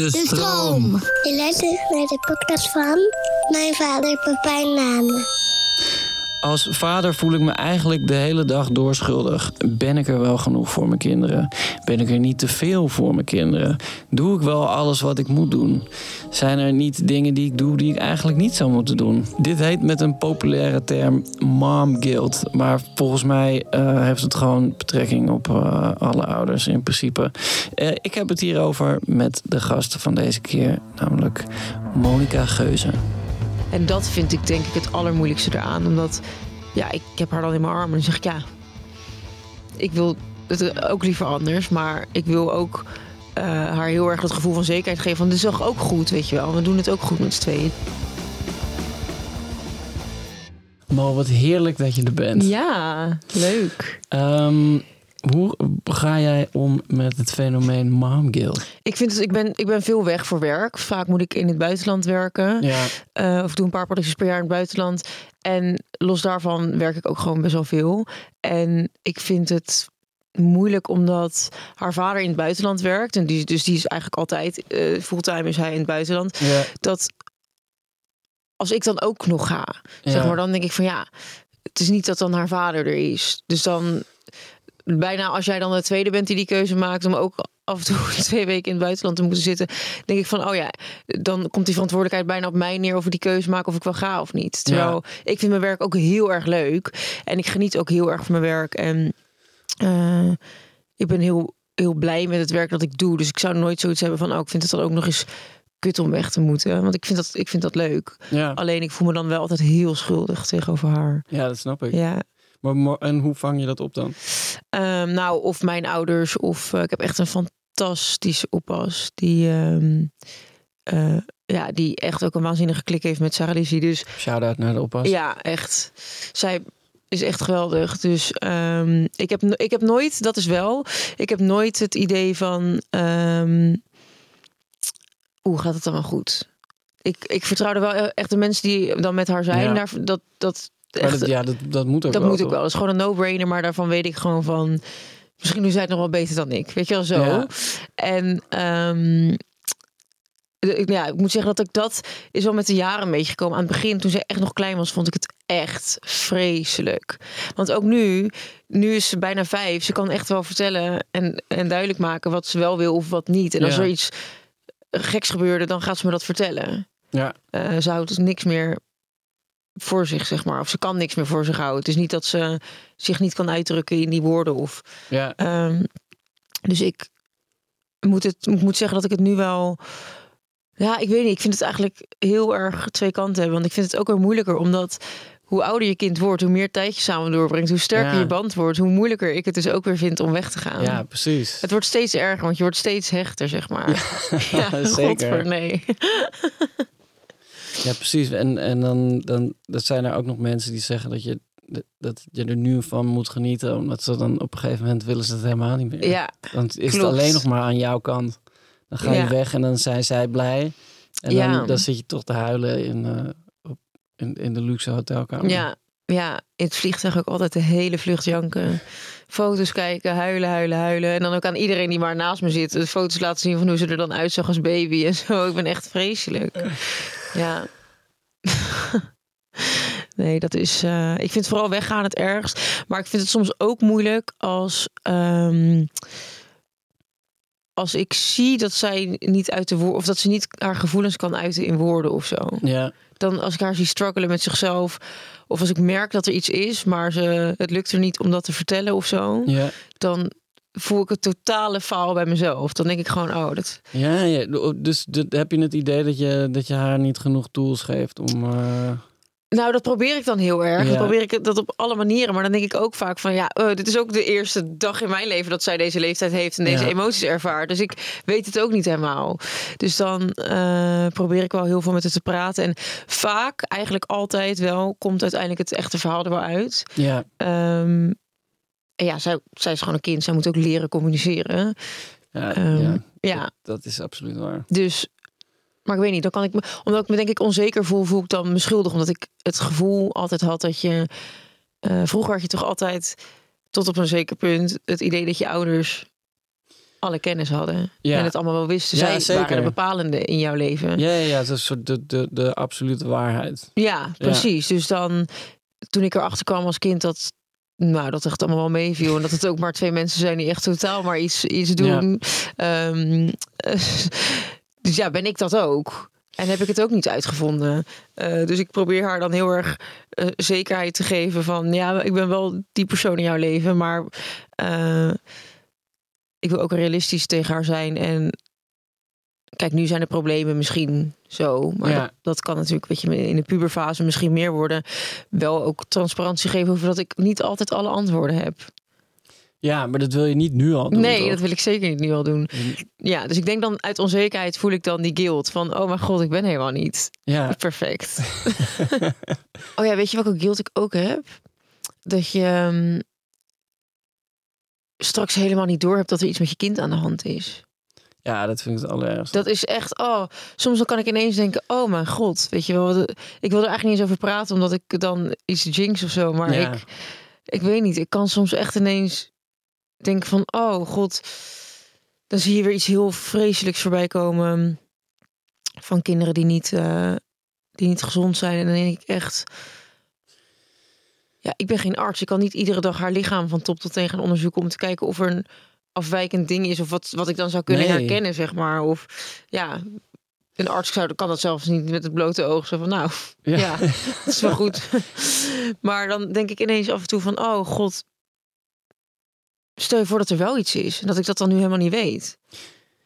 De stroom. Je luistert naar de podcast van mijn vader, papa en Nana. Als vader voel ik me eigenlijk de hele dag door schuldig. Ben ik er wel genoeg voor mijn kinderen? Ben ik er niet te veel voor mijn kinderen? Doe ik wel alles wat ik moet doen? Zijn er niet dingen die ik doe die ik eigenlijk niet zou moeten doen? Dit heet met een populaire term mom guilt. Maar volgens mij eh, heeft het gewoon betrekking op eh, alle ouders in principe. Eh, ik heb het hierover met de gast van deze keer, namelijk Monica Geuze. En dat vind ik denk ik het allermoeilijkste eraan. Omdat, ja, ik, heb haar dan in mijn armen en dan zeg ik, ja, ik wil het ook liever anders. Maar ik wil ook eh, haar heel erg het gevoel van zekerheid geven. Van, dit is toch ook goed, weet je wel. We doen het ook goed met z'n tweeën. Wat heerlijk dat je er bent. Ja, leuk. Ehm, hoe ga jij om met het fenomeen mom guilt? Ik, vind het, ik, ben, ik ben veel weg voor werk. Vaak moet ik in het buitenland werken. Ja, Eh, of doe een paar producties per jaar in het buitenland. En los daarvan werk ik ook gewoon best wel veel. En ik vind het moeilijk omdat haar vader in het buitenland werkt. En die, dus die is eigenlijk altijd eh, fulltime is hij in het buitenland. ja, Dat als ik dan ook nog ga, Ja. zeg maar, dan denk ik van ja, het is niet dat dan haar vader er is. Dus dan bijna als jij dan de tweede bent die die keuze maakt om ook af en toe twee weken in het buitenland te moeten zitten, denk ik van oh ja, dan komt die verantwoordelijkheid bijna op mij neer of ik die keuze maak of ik wel ga of niet. Terwijl ik vind mijn werk ook heel erg leuk en ik geniet ook heel erg van mijn werk en eh, ik ben heel heel blij met het werk dat ik doe. Dus ik zou nooit zoiets hebben van oh ik vind het dan ook nog eens kut om weg te moeten, want ik vind dat ik vind dat leuk. ja. Alleen ik voel me dan wel altijd heel schuldig tegenover haar. ja, dat snap ik. Ja. Maar, en hoe vang je dat op dan? Ehm, nou, of mijn ouders, of eh, ik heb echt een fantastische oppas. Die, ehm, eh, ja, die echt ook een waanzinnige klik heeft met Sarah Lizzie. Dus Shout-out naar de oppas. ja, echt. Zij is echt geweldig. Dus ehm, ik, heb, ik heb nooit, dat is wel, ik heb nooit het idee van, ehm, hoe gaat het dan wel goed? Ik, ik vertrouw er wel echt de mensen die dan met haar zijn. Ja. Daar, dat, dat, echt, dat, ja, dat, dat moet ook dat wel. moet ik toch? wel. Dat is gewoon een no-brainer, maar daarvan weet ik gewoon van... Misschien doet zij het nog wel beter dan ik. Weet je wel zo. Ja. En ehm, ja, ik moet zeggen dat ik dat is wel met de jaren een beetje gekomen. Aan het begin, toen ze echt nog klein was, vond ik het echt vreselijk. Want ook nu, nu is ze bijna vijf. Ze kan echt wel vertellen en, en duidelijk maken wat ze wel wil of wat niet. En als Ja. er iets geks gebeurde, dan gaat ze me dat vertellen. Ja, Eh, ze houdt dus niks meer voor zich, zeg maar. Of ze kan niks meer voor zich houden. Het is niet dat ze zich niet kan uitdrukken in die woorden. Of, ja. ehm, dus ik moet, het, ik moet zeggen dat ik het nu wel... Ja, ik weet niet. Ik vind het eigenlijk heel erg twee kanten hebben. Want ik vind het ook weer moeilijker, omdat... Hoe ouder je kind wordt, hoe meer tijd je samen doorbrengt, hoe sterker Ja. je band wordt, hoe moeilijker ik het dus ook weer vind om weg te gaan. ja, precies. Het wordt steeds erger, want je wordt steeds hechter, zeg maar. Ja, zeker. godver, nee. Ja, precies. En, en dan, dan dat zijn er ook nog mensen die zeggen dat je, dat je er nu van moet genieten. Omdat ze dan op een gegeven moment willen ze het helemaal niet meer. Ja, Dan is het alleen nog maar aan jouw kant. Dan ga je Ja. weg en dan zijn zij blij. En Ja. dan, dan zit je toch te huilen in, eh, op, in, in de luxe hotelkamer. Ja, ja, in het vliegtuig ook altijd de hele vlucht janken. Foto's kijken, huilen, huilen, huilen. En dan ook aan iedereen die maar naast me zit. De foto's laten zien van hoe ze er dan uitzag als baby en zo. Ik ben echt vreselijk. Ja. Nee, dat is. eh, ik vind vooral weggaan het ergst. Maar ik vind het soms ook moeilijk als. ehm, als ik zie dat zij niet uit de woorden. of dat ze niet haar gevoelens kan uiten in woorden of zo Ja, dan als ik haar zie struggelen met zichzelf. Of als ik merk dat er iets is, maar ze, het lukt er niet om dat te vertellen of zo. ja. Dan voel ik het totale faal bij mezelf. Dan denk ik gewoon, oh, dat... Ja, ja. dus heb je het idee dat je, dat je haar niet genoeg tools geeft om... eh, Nou, dat probeer ik dan heel erg. Ja. Dan probeer ik dat op alle manieren. Maar dan denk ik ook vaak van, ja, oh, dit is ook de eerste dag in mijn leven dat zij deze leeftijd heeft en deze Ja. emoties ervaart. Dus ik weet het ook niet helemaal. Dus dan eh, probeer ik wel heel veel met haar te praten. En vaak, eigenlijk altijd wel, komt uiteindelijk het echte verhaal er wel uit. ja, Ehm, en ja, zij, zij is gewoon een kind. Zij moet ook leren communiceren. ja, Ehm, ja, Ja, dat is absoluut waar. dus... Maar ik weet niet, dan kan ik me... Omdat ik me denk ik onzeker voel, voel ik dan me schuldig. Omdat ik het gevoel altijd had dat je... eh, vroeger had je toch altijd, tot op een zeker punt... het idee dat je ouders alle kennis hadden. Ja. En het allemaal wel wisten. Ja, Zij zeker. waren de bepalende in jouw leven. Ja, ja, ja, het is soort de, de, de absolute waarheid. Ja, precies. Dus dan, toen ik erachter kwam als kind dat, nou, dat echt allemaal wel meeviel. En dat het ook maar twee mensen zijn die echt totaal maar iets, iets doen. Ehm, dus ja, ben ik dat ook. En heb ik het ook niet uitgevonden. Eh, dus ik probeer haar dan heel erg eh, zekerheid te geven van... ja, ik ben wel die persoon in jouw leven, maar... eh, ik wil ook realistisch tegen haar zijn. En kijk, nu zijn de problemen misschien zo. Maar Ja. dat, dat kan natuurlijk, weet je, in de puberfase misschien meer worden. Wel ook transparantie geven over dat ik niet altijd alle antwoorden heb. Ja, maar dat wil je niet nu al doen. nee, toch? dat wil ik zeker niet nu al doen. Ja, dus ik denk dan uit onzekerheid voel ik dan die guilt van, oh mijn god, ik ben helemaal niet Ja, perfect. oh ja, weet je welke guilt ik ook heb? Dat je ehm, straks helemaal niet door hebt dat er iets met je kind aan de hand is. Ja, dat vind ik het allerergste. Dat is echt, oh, soms dan kan ik ineens denken, oh mijn god, weet je wel, ik wil er eigenlijk niet eens over praten omdat ik dan iets jinx of zo, maar Ja. ik, ik weet niet, ik kan soms echt ineens denken van, oh god, dan zie je weer iets heel vreselijks voorbij komen van kinderen die niet, eh, die niet gezond zijn en dan denk ik echt, ja, ik ben geen arts, ik kan niet iedere dag haar lichaam van top tot teen gaan onderzoeken om te kijken of er een afwijkend ding is of wat, wat ik dan zou kunnen Nee. herkennen, zeg maar. Of ja, een arts zou, kan dat zelfs niet met het blote oog. Zo van, nou, Ja. ja, dat is wel goed. maar dan denk ik ineens af en toe van, oh god, stel je voor dat er wel iets is en dat ik dat dan nu helemaal niet weet.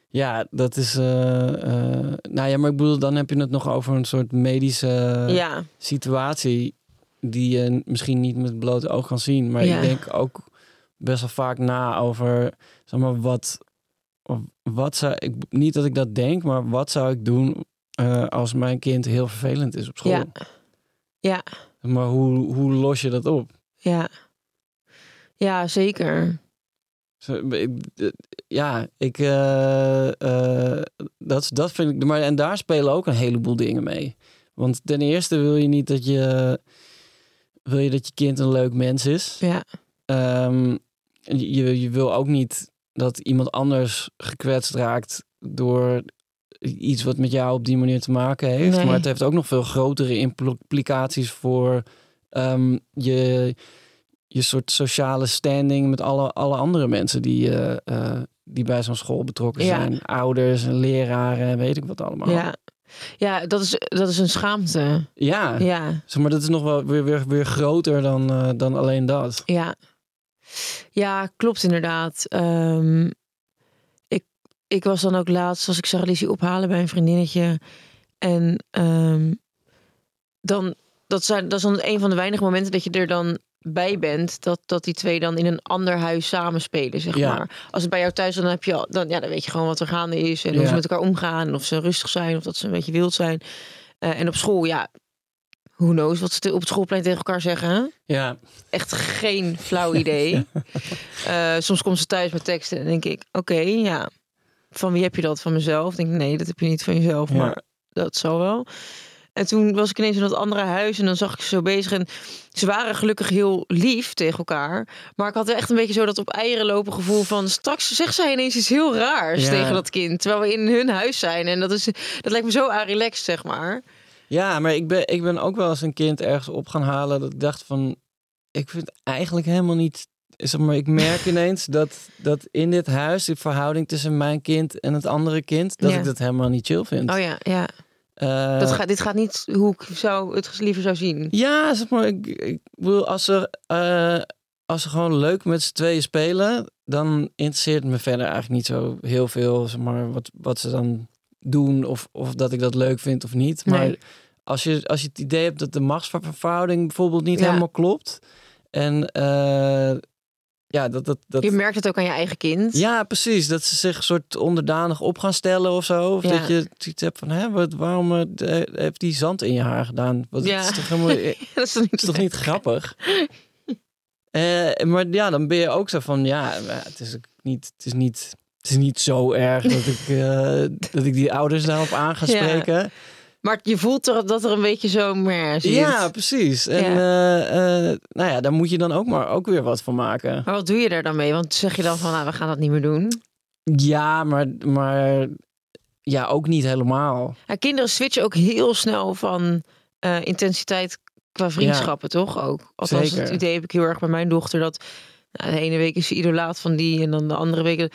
Ja, dat is. eh, eh, nou ja, maar ik bedoel, dan heb je het nog over een soort medische ja, situatie. die je misschien niet met het blote oog kan zien. Maar Ja. ik denk ook best wel vaak na over. zeg maar, wat. Wat zou ik. Niet dat ik dat denk, maar wat zou ik doen. eh, als mijn kind heel vervelend is op school? Ja. Ja. Maar hoe, hoe los je dat op? ja. Ja, zeker. Eh, Ja, ik, eh, eh, dat, dat vind ik. Maar, en daar spelen ook een heleboel dingen mee. Want ten eerste wil je niet dat je. Wil je dat je kind een leuk mens is. Ja, Ehm, je, je wil ook niet dat iemand anders gekwetst raakt door iets wat met jou op die manier te maken heeft. Nee. Maar het heeft ook nog veel grotere implicaties voor ehm, je, je soort sociale standing met alle, alle andere mensen die, eh, eh, die bij zo'n school betrokken Ja. zijn. Ouders en leraren en weet ik wat allemaal. ja. Ja, dat is, dat is een schaamte. ja. Ja. Zeg maar dat is nog wel weer, weer, weer groter dan, eh, dan alleen dat. Ja, ja klopt inderdaad. Ehm, ik, ik was dan ook laatst, als ik Sarah Lizzie ophalen bij een vriendinnetje. En ehm, dan, dat, zijn, dat is dan een van de weinige momenten dat je er dan bij bent. Dat, dat die twee dan in een ander huis samenspelen, zeg Ja. maar. Als het bij jou thuis is, dan, heb je, al- dan, ja, dan weet je gewoon wat er gaande is. En hoe ze met elkaar omgaan. En of ze rustig zijn of dat ze een beetje wild zijn. Eh, en op school, ja, who knows wat ze op het schoolplein tegen elkaar zeggen. Hè? Ja, echt geen flauw idee. Eh, soms komt ze thuis met teksten en denk ik, oké, ja. Van wie heb je dat? Van mezelf? Denk ik, nee, dat heb je niet van jezelf, Ja. maar dat zal wel. En toen was ik ineens in dat andere huis en dan zag ik ze zo bezig. En ze waren gelukkig heel lief tegen elkaar. Maar ik had echt een beetje zo dat op eieren lopen gevoel van... straks zegt zij ineens iets heel raars Ja. tegen dat kind. Terwijl we in hun huis zijn. En dat, is, dat lijkt me zo relaxed, zeg maar. Ja, maar ik ben, ik ben ook wel eens een kind ergens op gaan halen dat ik dacht van, ik vind eigenlijk helemaal niet, zeg maar, ik merk ineens dat, dat in dit huis, de verhouding tussen mijn kind en het andere kind, dat Ja. ik dat helemaal niet chill vind. Oh ja, ja. Eh, Dat gaat, dit gaat niet hoe ik zou, het liever zou zien. Ja, zeg maar, ik, ik bedoel, als ze, eh, als ze gewoon leuk met z'n tweeën spelen, dan interesseert het me verder eigenlijk niet zo heel veel, zeg maar, wat, wat ze dan doen of, of dat ik dat leuk vind of niet. Maar Nee. Als, je, als je het idee hebt dat de machtsverhouding bijvoorbeeld niet Ja. helemaal klopt en eh, ja, dat, dat, dat, Je merkt het ook aan je eigen kind. ja, precies. Dat ze zich soort onderdanig op gaan stellen of zo. Of Ja. dat je iets hebt van, hè, wat, waarom eh, heeft die zand in je haar gedaan? Wat, Ja. het is toch helemaal, dat is toch niet, het is toch niet grappig? Eh, maar ja, dan ben je ook zo van, ja, het is niet, het is niet, het is niet zo erg dat ik, dat ik die ouders daarop aan ga Ja. Maar je voelt er, dat er een beetje zo meer zit. Ja, precies. En eh, eh, nou ja, daar moet je dan ook maar ook weer wat van maken. Maar wat doe je er dan mee? Want zeg je dan van, nou, we gaan dat niet meer doen? Ja, maar, maar ja, ook niet helemaal. Ja, kinderen switchen ook heel snel van eh, intensiteit qua vriendschappen, toch? Ook. Althans, Zeker. het idee heb ik heel erg bij mijn dochter dat nou, de ene week is ze idolaat van die en dan de andere week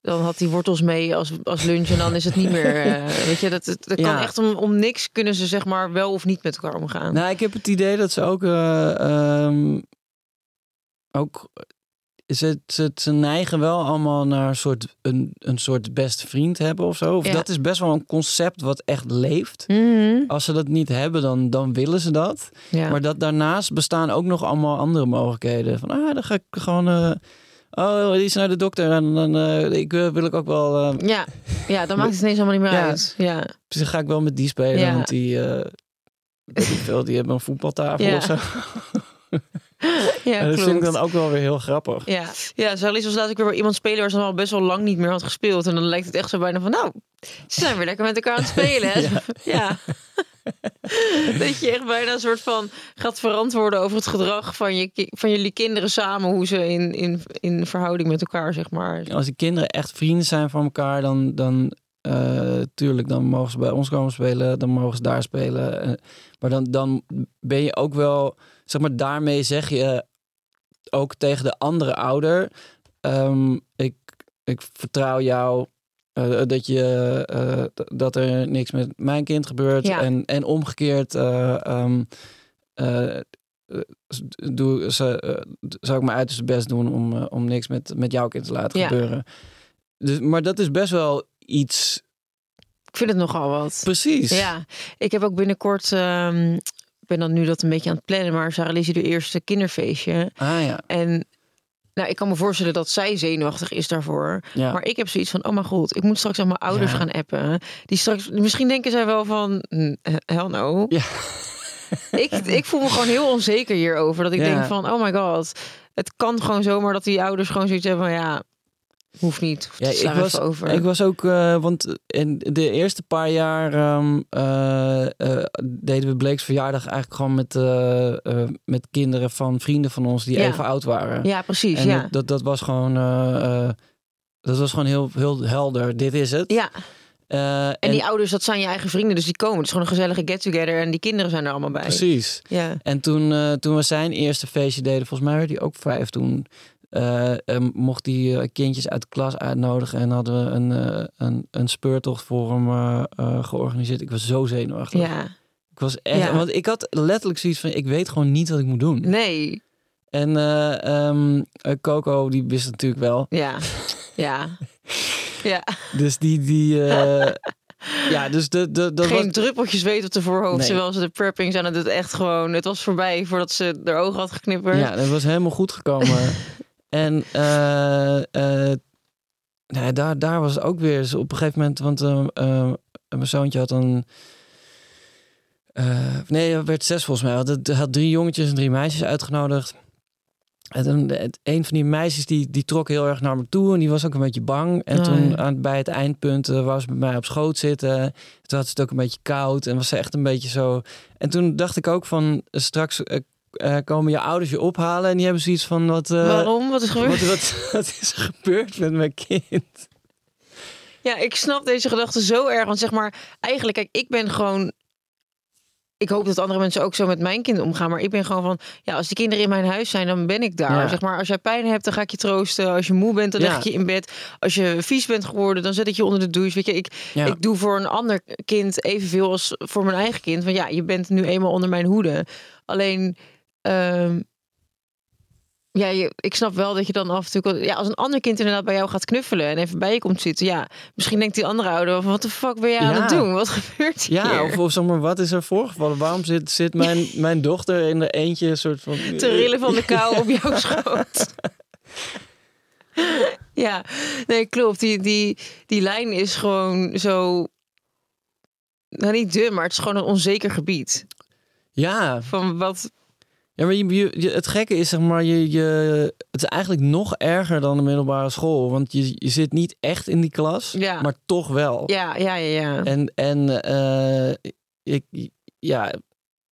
dan had hij wortels mee als, als lunch en dan is het niet meer. eh, weet je, dat, dat, kan Ja. echt om, om niks kunnen ze zeg maar wel of niet met elkaar omgaan. Nou, ik heb het idee dat ze ook. eh, ehm, ook ze, ze, ze neigen wel allemaal naar een soort, een, een soort beste vriend hebben of zo. Of Ja. dat is best wel een concept wat echt leeft. Mhm. Als ze dat niet hebben, dan, dan willen ze dat. ja. Maar dat daarnaast bestaan ook nog allemaal andere mogelijkheden. Van, ah, dan ga ik gewoon... eh, oh, die is naar de dokter en dan eh, ik, eh, wil ik ook wel... eh, ja. ja, dan maakt het ineens allemaal niet meer Ja. uit. Ja. dus dan ga ik wel met die spelen, Ja. want die... ik veel, die hebben een voetbaltafel Ja. of zo. Ja, en dat klopt. vind ik dan ook wel weer heel grappig. Ja, ja Charlize was laatst ook weer bij iemand spelen waar ze al best wel lang niet meer had gespeeld. En dan lijkt het echt zo bijna van, nou, ze zijn weer lekker met elkaar aan het spelen. Hè? Ja. dat je echt bijna een soort van gaat verantwoorden over het gedrag van, je, van jullie kinderen samen. Hoe ze in, in, in verhouding met elkaar, zeg maar. Als die kinderen echt vrienden zijn van elkaar, dan, dan eh, tuurlijk, dan mogen ze bij ons komen spelen, dan mogen ze daar spelen. Eh, maar dan, dan ben je ook wel, zeg maar, daarmee zeg je ook tegen de andere ouder, ehm, ik, ik vertrouw jou. Eh, dat, je, eh, dat er niks met mijn kind gebeurt. Ja. En, en omgekeerd eh, eh, eh, doe, eh, zou ik mijn uiterste best doen om, eh, om niks met, met jouw kind te laten Ja. gebeuren. Dus, maar dat is best wel iets. Ik vind het nogal wat. Precies. Ja, ik heb ook binnenkort, ik ben dan nu dat een beetje aan het plannen, maar Sarah Lizzie de eerste kinderfeestje. Ah ja. En nou, ik kan me voorstellen dat zij zenuwachtig is daarvoor. ja. Maar ik heb zoiets van, oh mijn god, ik moet straks aan mijn ouders Ja. gaan appen. Die straks, misschien denken zij wel van, "Hm, hell no. Ja. ik, ik voel me gewoon heel onzeker hierover. Dat ik denk van, oh my god. Het kan gewoon zomaar dat die ouders gewoon zoiets hebben van, ja, hoeft niet. Ja, Ja, ik was, over. ik was ook, eh, want in de eerste paar jaar ehm, eh, eh, deden we Blake's verjaardag eigenlijk gewoon met, met kinderen van vrienden van ons die Ja. even oud waren. ja, precies. en ja. dat, dat, dat was gewoon, dat was gewoon heel, heel helder. Dit is het. ja, en, die ouders, dat zijn je eigen vrienden, dus die komen. Het is gewoon een gezellige get-together en die kinderen zijn er allemaal bij. Precies. Ja. En toen, toen we zijn eerste feestje deden, volgens mij werd hij ook vijf toen. Eh, mocht hij eh, kindjes uit de klas uitnodigen en hadden we een, eh, een, een speurtocht voor hem georganiseerd. Ik was zo zenuwachtig. ja, Ik was echt, Ja. want ik had letterlijk zoiets van, ik weet gewoon niet wat ik moet doen. nee, En eh, Coco, die wist natuurlijk wel. ja, ja. Ja, Dus die, die ja, dus de, de, dat geen was, druppeltjes weet op de voorhoofd. Nee. Terwijl ze de prepping zijn. Het het echt gewoon. Het was voorbij voordat ze haar ogen had geknipperd. Ja, dat was helemaal goed gekomen. en eh, eh, nou, daar, daar was het ook weer dus op een gegeven moment, want eh, eh, mijn zoontje had een. eh, nee, hij werd zes volgens mij. Hij had, had drie jongetjes en drie meisjes uitgenodigd. En dan, het, een van die meisjes die, die trok heel erg naar me toe en die was ook een beetje bang. En toen ja. aan, bij het eindpunt eh, wou ze bij mij op schoot zitten. Toen had ze het ook een beetje koud en was ze echt een beetje zo. En toen dacht ik ook van eh, straks eh, eh, komen je ouders je ophalen en die hebben zoiets van wat. eh, Waarom? Wat is gebeurd? Wat, wat, wat is er gebeurd met mijn kind? Ja, ik snap deze gedachte zo erg. Want zeg maar, eigenlijk, kijk, ik ben gewoon. Ik hoop dat andere mensen ook zo met mijn kind omgaan. Maar ik ben gewoon van, ja, als die kinderen in mijn huis zijn, dan ben ik daar. Ja. Zeg maar, als jij pijn hebt, dan ga ik je troosten. Als je moe bent, dan leg ik je in bed. Als je vies bent geworden, dan zet ik je onder de douche. Weet je, ik, Ja. ik doe voor een ander kind evenveel als voor mijn eigen kind. Want ja, je bent nu eenmaal onder mijn hoede. Alleen, ehm, ja, je, ik snap wel dat je dan af en toe... Ja, als een ander kind inderdaad bij jou gaat knuffelen en even bij je komt zitten. Ja, misschien denkt die andere ouder van, wat de fuck ben jij aan het doen? Wat gebeurt hier? Ja, of, of zeg maar, wat is er voorgevallen? Waarom zit, zit mijn, mijn dochter in er eentje een soort van... Te rillen van de kou op jouw schoot. ja, nee, klopt. Die, die, die lijn is gewoon zo... Nou, niet dun, maar het is gewoon een onzeker gebied. Ja, Van wat... ja maar je, je- het gekke is zeg maar, je, je, het is eigenlijk nog erger dan de middelbare school. Want je, je zit niet echt in die klas, Ja. maar toch wel. Ja, ja, ja, ja. En, en eh, ik, ja,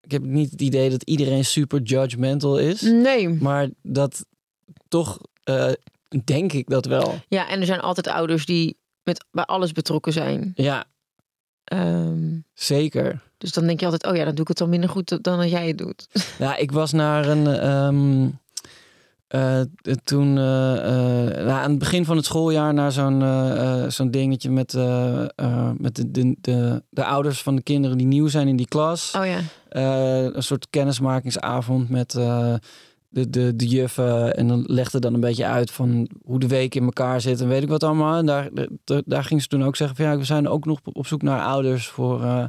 ik heb niet het idee dat iedereen super judgmental is. Nee. Maar dat toch eh, denk ik dat wel. Ja, en er zijn altijd ouders die met bij alles betrokken zijn. Ja, Ehm, zeker. dus dan denk je altijd, oh ja, dan doe ik het dan minder goed dan dat jij het doet. Ja, ik was naar een. ehm, eh, toen eh, eh, nou, aan het begin van het schooljaar naar zo'n zo'n dingetje met, met de, de, de, de ouders van de kinderen die nieuw zijn in die klas. Oh ja. Een soort kennismakingsavond met de, de, de juffen. En dan legde dan een beetje uit van hoe de week in elkaar zit en weet ik wat allemaal. En daar, daar, daar ging ze toen ook zeggen van ja, we zijn ook nog op zoek naar ouders voor... eh,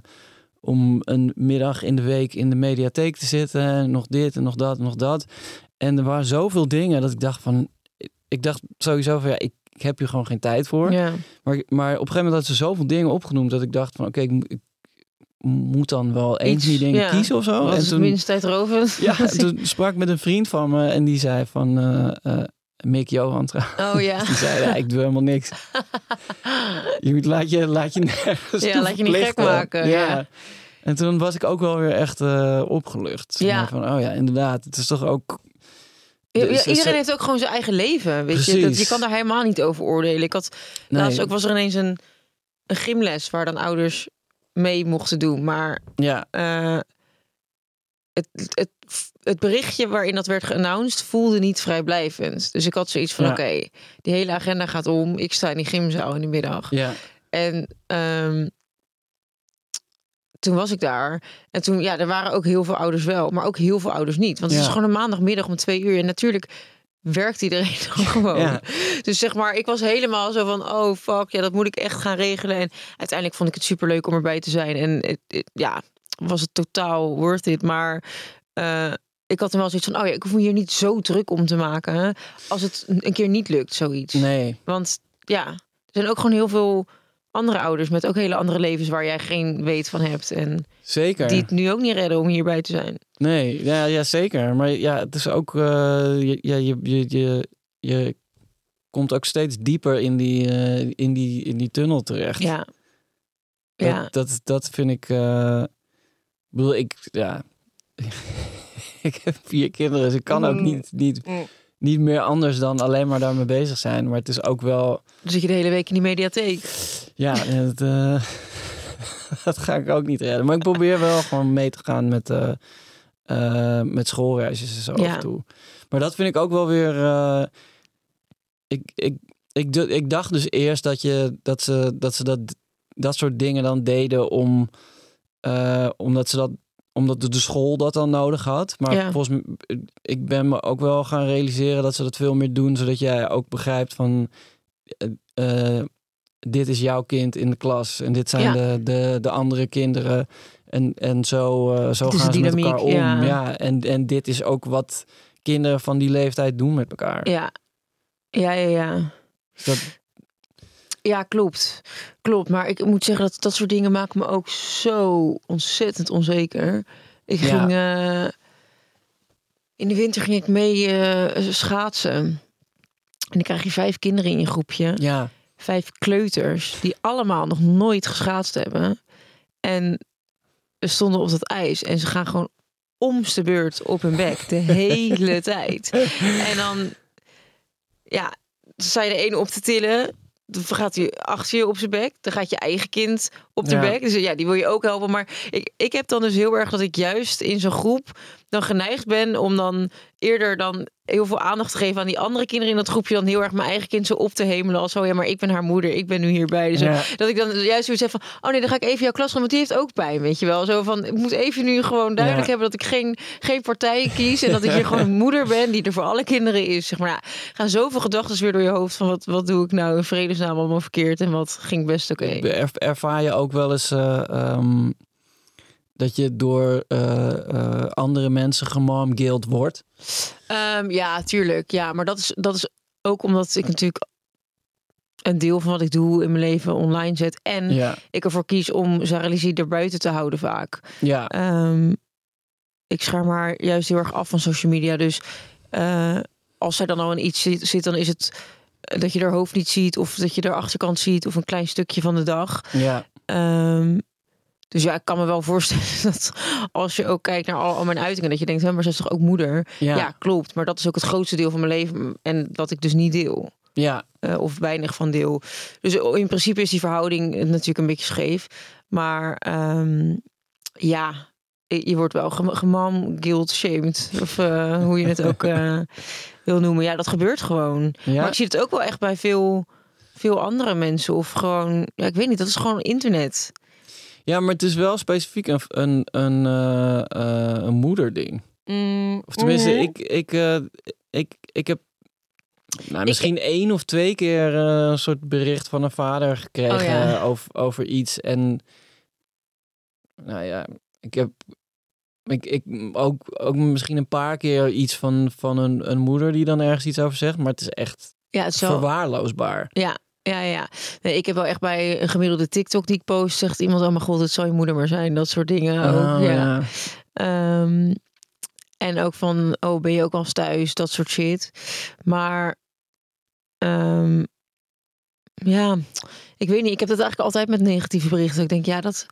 om een middag in de week in de mediatheek te zitten. En nog dit en nog dat en nog dat. En er waren zoveel dingen dat ik dacht van... Ik dacht sowieso van ja, ik, ik heb hier gewoon geen tijd voor. ja. Maar, maar op een gegeven moment had ze zoveel dingen opgenoemd dat ik dacht van oké, ik moet dan wel die dingen ja. kiezen of zo. Wat en is toen, minst tijdrovend? ja, toen sprak ik met een vriend van me en die zei van eh, eh, Mick Johan trouwens. Oh ja. Die zei ja, ik doe helemaal niks. Je moet, laat, je, laat je nergens Ja, laat je niet gek maken, ja. En toen was ik ook wel weer echt eh, opgelucht. Ja. Van, oh ja, inderdaad. Het is toch ook... Ja, Dus- iedereen heeft ook gewoon zijn eigen leven. Weet je? Dat, je kan daar helemaal niet over oordelen. Ik had Nee, laatst ook was er ineens een, een gymles waar dan ouders mee mochten doen. Maar ja, eh, het, het, het berichtje waarin dat werd geannounced voelde niet vrijblijvend. Dus ik had zoiets van: Ja. oké, die hele agenda gaat om. Ik sta in die gymzaal in de middag. ja, En ehm, toen was ik daar. En toen, ja, er waren ook heel veel ouders wel, maar ook heel veel ouders niet. Want het Ja. is gewoon een maandagmiddag om twee uur. En natuurlijk werkt iedereen dan gewoon. Ja. Dus zeg maar, ik was helemaal zo van, oh fuck, ja, dat moet ik echt gaan regelen. En uiteindelijk vond ik het superleuk om erbij te zijn. En het, het- ja, was het totaal worth it. Maar eh, ik had er wel zoiets van, oh ja, ik hoef me hier niet zo druk om te maken. hè, Als het een keer niet lukt, zoiets. nee. Want ja, er zijn ook gewoon heel veel andere ouders met ook hele andere levens waar jij geen weet van hebt. En Zeker. die het nu ook niet redden om hierbij te zijn. Nee, ja, ja, zeker. Maar ja, het is ook... eh, je, ja, je, je, je, je komt ook steeds dieper in die, eh, in die, in die tunnel terecht. Ja. Dat, Ja. dat, dat vind ik... ik bedoel, ik... Ja, ik heb vier kinderen, dus ik kan ook Mm. niet, niet, Mm. niet meer anders dan alleen maar daarmee bezig zijn. Maar het is ook wel... Dan zit je de hele week in die mediatheek. Ja, het, eh, dat ga ik ook niet redden. Maar ik probeer wel gewoon mee te gaan met, eh, met schoolreisjes en zo Ja. af en toe. Maar dat vind ik ook wel weer... ik, ik, ik, ik dacht dus eerst dat, je, dat ze, dat, ze dat, dat soort dingen dan deden om... omdat ze dat omdat de school dat dan nodig had. Maar Ja. volgens mij, ik ben me ook wel gaan realiseren dat ze dat veel meer doen, zodat jij ook begrijpt van dit is jouw kind in de klas en dit zijn Ja. de, de, de andere kinderen. En, en zo, eh, zo gaan ze met elkaar om. ja. Ja. en, en dit is ook wat kinderen van die leeftijd doen met elkaar. Ja. Ja, ja, ja. Dat, Ja, klopt. Klopt. Maar ik moet zeggen dat dat soort dingen maken me ook zo ontzettend onzeker. Ik Ja. ging... eh, in de winter ging ik mee eh, schaatsen. En dan krijg je vijf kinderen in je groepje. ja, vijf kleuters die allemaal nog nooit geschaatst hebben. En we stonden op dat ijs en ze gaan gewoon omste beurt op hun bek de hele tijd. En dan, ja, sta je de ene op te tillen. Dan gaat hij achter je op zijn bek. Dan gaat je eigen kind op de Ja. bek. Dus ja, die wil je ook helpen. Maar ik, ik heb dan dus heel erg dat ik juist in zo'n groep dan geneigd ben om dan eerder dan heel veel aandacht te geven aan die andere kinderen in dat groepje. Dan heel erg mijn eigen kind zo op te hemelen. Als zo, ja, maar ik ben haar moeder. Ik ben nu hierbij. Dus Ja. dat ik dan juist zoiets heb van, oh nee, dan ga ik even jouw klas gaan. Want die heeft ook pijn, weet je wel. Zo van, ik moet even nu gewoon duidelijk Ja. hebben dat ik geen, geen partij kies. En dat ik hier gewoon een moeder ben die er voor alle kinderen is. Zeg maar, nou, gaan zoveel gedachten weer door je hoofd van, wat, wat doe ik nou in vredesnaam allemaal verkeerd? En wat ging best oké? Er- ervaar je ook wel eens eh, ehm, dat je door eh, eh, andere mensen gemomgild wordt? Ehm, ja, tuurlijk. Ja, maar dat is, dat is ook omdat ik natuurlijk een deel van wat ik doe in mijn leven online zet. En Ja, ik ervoor kies om Saralisie er buiten te houden vaak. ja, Ehm, ik scherm haar juist heel erg af van social media. Dus eh, als zij dan al in iets zit, zit, dan is het dat je haar hoofd niet ziet. Of dat je haar achterkant ziet. Of een klein stukje van de dag. ja, Ehm, Dus ja, ik kan me wel voorstellen dat als je ook kijkt naar al, al mijn uitingen, dat je denkt, hè, maar ze is toch ook moeder? Ja. Ja. klopt. Maar dat is ook het grootste deel van mijn leven en dat ik dus niet deel. Ja, eh, of weinig van deel. Dus in principe is die verhouding natuurlijk een beetje scheef. Maar ehm, ja, je wordt wel gem- gemam, guilt, shamed. Of eh, hoe je het ook eh, wil noemen. Ja, dat gebeurt gewoon. ja. Maar ik zie het ook wel echt bij veel, veel andere mensen. Of gewoon, ja, ik weet niet, dat is gewoon internet. Ja, maar het is wel specifiek een, een, een, eh, eh, een moederding. Of tenminste, Mhm. ik, ik, eh, ik, ik heb nou, misschien één of twee keer een soort bericht van een vader gekregen Oh, ja. over, over iets. En nou ja, ik heb ik, ik, ook, ook misschien een paar keer iets van, van een, een moeder die dan ergens iets over zegt. Maar het is echt Ja, het is wel... verwaarloosbaar. Ja, ja, ja. Nee, ik heb wel echt bij een gemiddelde TikTok die ik post, zegt iemand, oh mijn god, het zal je moeder maar zijn. Dat soort dingen ook. Oh, ja. Ehm, en ook van, oh, ben je ook al thuis? Dat soort shit. Maar, ehm, ja, ik weet niet. Ik heb dat eigenlijk altijd met negatieve berichten. Ik denk, ja, dat...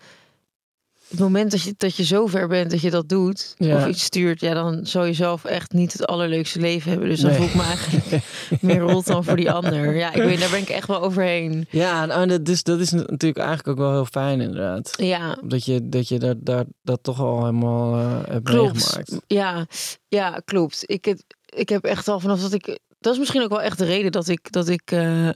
Het moment dat je, dat je zo ver bent dat je dat doet, Ja. of iets stuurt, ja, dan zou je zelf echt niet het allerleukste leven hebben. Dus dan Nee. voel ik me eigenlijk meer rot dan voor die ander. Ja, ik weet, daar ben ik echt wel overheen. Ja, nou, dat, is, dat is natuurlijk eigenlijk ook wel heel fijn inderdaad. Ja, Dat je, dat, je daar, daar, dat toch al helemaal eh, hebt Klopt. meegemaakt. Ja, ja, klopt. Ik, het, ik heb echt al vanaf dat ik. Dat is misschien ook wel echt de reden dat ik, dat ik eh,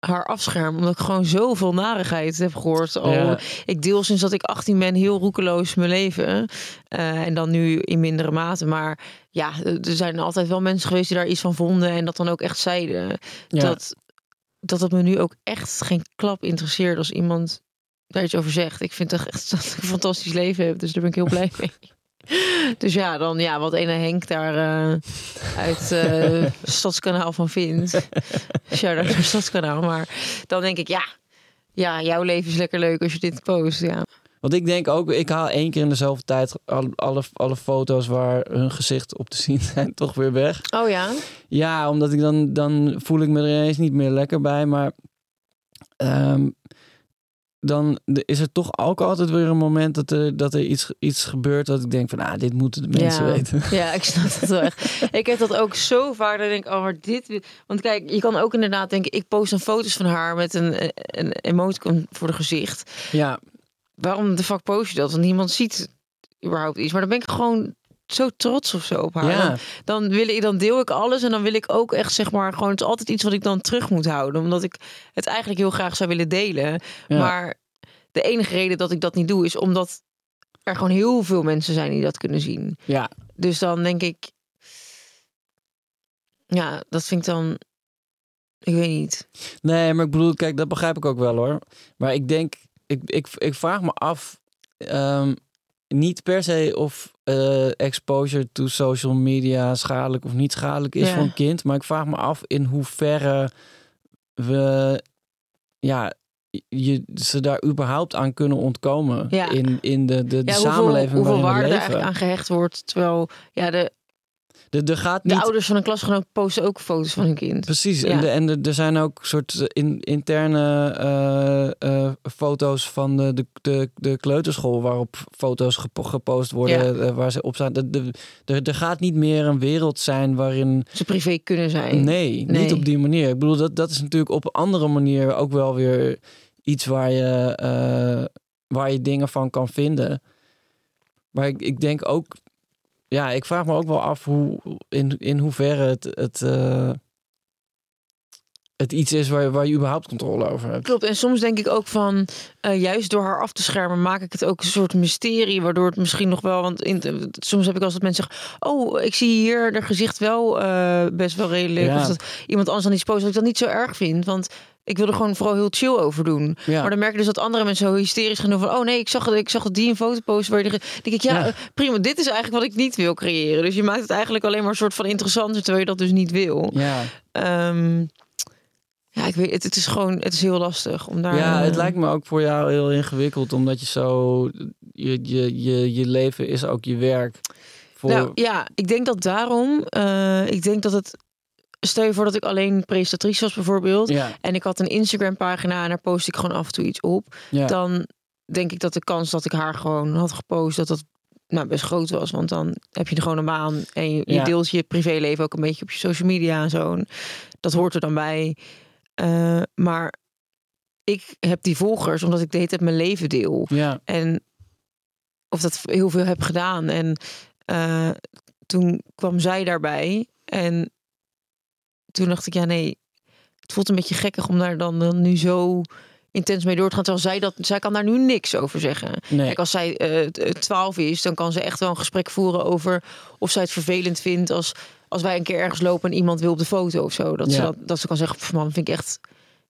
haar afscherm. Omdat ik gewoon zoveel narigheid heb gehoord. Al, Ja. Ik deel sinds dat ik 18 ben heel roekeloos mijn leven. Eh, en dan nu in mindere mate. Maar ja, er zijn altijd wel mensen geweest die daar iets van vonden. En dat dan ook echt zeiden. Ja. Dat, dat het me nu ook echt geen klap interesseert als iemand daar iets over zegt. Ik vind toch echt dat ik een fantastisch leven heb. Dus daar ben ik heel blij mee. Dus ja, dan ja, wat ene Henk daar eh, uit eh Stadskanaal van vindt. Shout-out naar Stadskanaal. Maar dan denk ik, ja, ja, jouw leven is lekker leuk als je dit post. Ja, Want ik denk ook, ik haal één keer in dezelfde tijd alle, alle, alle foto's waar hun gezicht op te zien zijn toch weer weg. oh ja? Ja, omdat ik dan, dan voel ik me er ineens niet meer lekker bij. Maar ehm, dan is er toch ook altijd weer een moment dat er, dat er iets, iets gebeurt dat ik denk van, ah, dit moeten de mensen ja. weten. Ja, ik snap dat wel echt. Ik heb dat ook zo vaak. Dat ik denk, oh, dit... Want kijk, je kan ook inderdaad denken... Ik post dan foto's van haar met een, een emoticon voor de gezicht. Ja, Waarom de fuck post je dat? Want niemand ziet überhaupt iets. Maar dan ben ik gewoon zo trots of zo op haar. ja. Dan, dan, wil ik, dan deel ik alles en dan wil ik ook echt zeg maar gewoon... Het is altijd iets wat ik dan terug moet houden. Omdat ik het eigenlijk heel graag zou willen delen. Ja. Maar de enige reden dat ik dat niet doe... is omdat er gewoon heel veel mensen zijn die dat kunnen zien. ja. Dus dan denk ik... Ja, dat vind ik dan... Ik weet niet. Nee, maar ik bedoel, kijk, dat begrijp ik ook wel hoor. Maar ik denk, ik, ik, ik vraag me af, ehm, niet per se of eh, exposure to social media schadelijk of niet schadelijk is Ja. voor een kind. Maar ik vraag me af in hoeverre we, ja, je, ze daar überhaupt aan kunnen ontkomen Ja. in, in de, de, de Ja, samenleving hoeveel, hoeveel waarin waarde we er leven. eigenlijk aan gehecht wordt. Terwijl ja, de, Er, er gaat de niet ouders van een klasgenoot posten ook foto's van hun kind. Precies, Ja. en, de, en de, er zijn ook soort in, interne eh, eh, foto's van de, de, de, de kleuterschool waarop foto's gepo- gepost worden eh, waar ze op staan. De, de, er, gaat niet meer een wereld zijn waarin. Ze privé kunnen zijn. Nee, Nee. niet op die manier. Ik bedoel, dat, dat is natuurlijk op een andere manier ook wel weer iets waar je, waar je dingen van kan vinden. Maar ik, ik denk ook, ja, ik vraag me ook wel af hoe, in, in hoeverre het, het, eh, het iets is waar, waar je überhaupt controle over hebt. Klopt. En soms denk ik ook van, eh, juist door haar af te schermen, maak ik het ook een soort mysterie, waardoor het misschien nog wel, want in, soms heb ik als dat mensen zeggen, oh, ik zie hier de gezicht wel eh, best wel redelijk, Ja. of dat iemand anders dan iets post, dat ik dat niet zo erg vind, want ik wil er gewoon vooral heel chill over doen. Ja. Maar dan merk je dus dat andere mensen zo hysterisch gaan doen van... oh nee, ik zag, het, ik zag dat die een foto post waar je... de- denk ik, ja, Ja. eh, prima, dit is eigenlijk wat ik niet wil creëren. Dus je maakt het eigenlijk alleen maar een soort van interessanter... terwijl je dat dus niet wil. Ja. Ehm, ja, ik weet het, het is gewoon... Het is heel lastig om daar... ja, het eh, lijkt me ook voor jou heel ingewikkeld, omdat je zo. Je, je, je, je leven is ook je werk. Voor, Nou ja, ik denk dat daarom... eh, ik denk dat het... Stel je voor dat ik alleen presentatrice was bijvoorbeeld... ja, en ik had een Instagram pagina en daar post ik gewoon af en toe iets op... ja. dan denk ik dat de kans dat ik haar gewoon had gepost, dat dat nou, best groot was. Want dan heb je er gewoon een baan en je, Ja. deelt je privéleven ook een beetje op je social media en zo. En dat hoort er dan bij. Eh, maar ik heb die volgers omdat ik de hele tijd mijn leven deel. Ja, En of dat heel veel heb gedaan. En eh, toen kwam zij daarbij. En toen dacht ik, ja nee, het voelt een beetje gekkig om daar dan, dan nu zo intens mee door te gaan. Terwijl zij, dat, zij kan daar nu niks over zeggen. nee. Kijk, als zij eh, t- 12 is, dan kan ze echt wel een gesprek voeren over of zij het vervelend vindt als, als wij een keer ergens lopen en iemand wil op de foto of zo. Dat, ze, dat, dat ze kan zeggen, "Pff, man, vind ik echt